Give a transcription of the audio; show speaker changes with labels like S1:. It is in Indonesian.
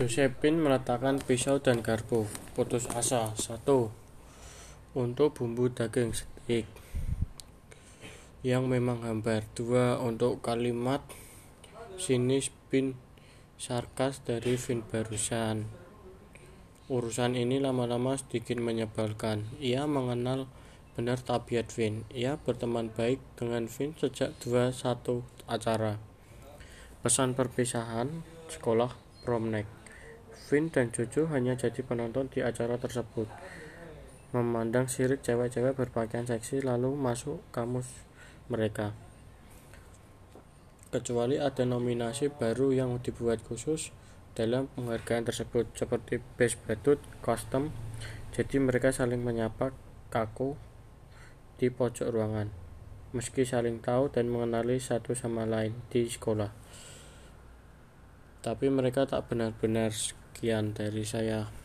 S1: Josephine meletakkan pisau dan garpu. Putus asa. Satu. Untuk bumbu daging steak yang memang hambar. Dua. Untuk kalimat sinis bin sarkas dari Vin barusan. Urusan ini lama-lama sedikit menyebalkan. Ia mengenal benar tabiat Vin. Ia berteman baik dengan Vin sejak dua satu acara. Pesan perpisahan sekolah prom night. Vin dan Jojo hanya jadi penonton di acara tersebut. Memandang sirik cewek-cewek berpakaian seksi lalu masuk kamus mereka. Kecuali ada nominasi baru yang dibuat khusus dalam penghargaan tersebut seperti Best Badut Custom. Jadi mereka saling menyapa kaku di pojok ruangan. Meski saling tahu dan mengenali satu sama lain di sekolah. Tapi mereka tak benar-benar sekian dari saya.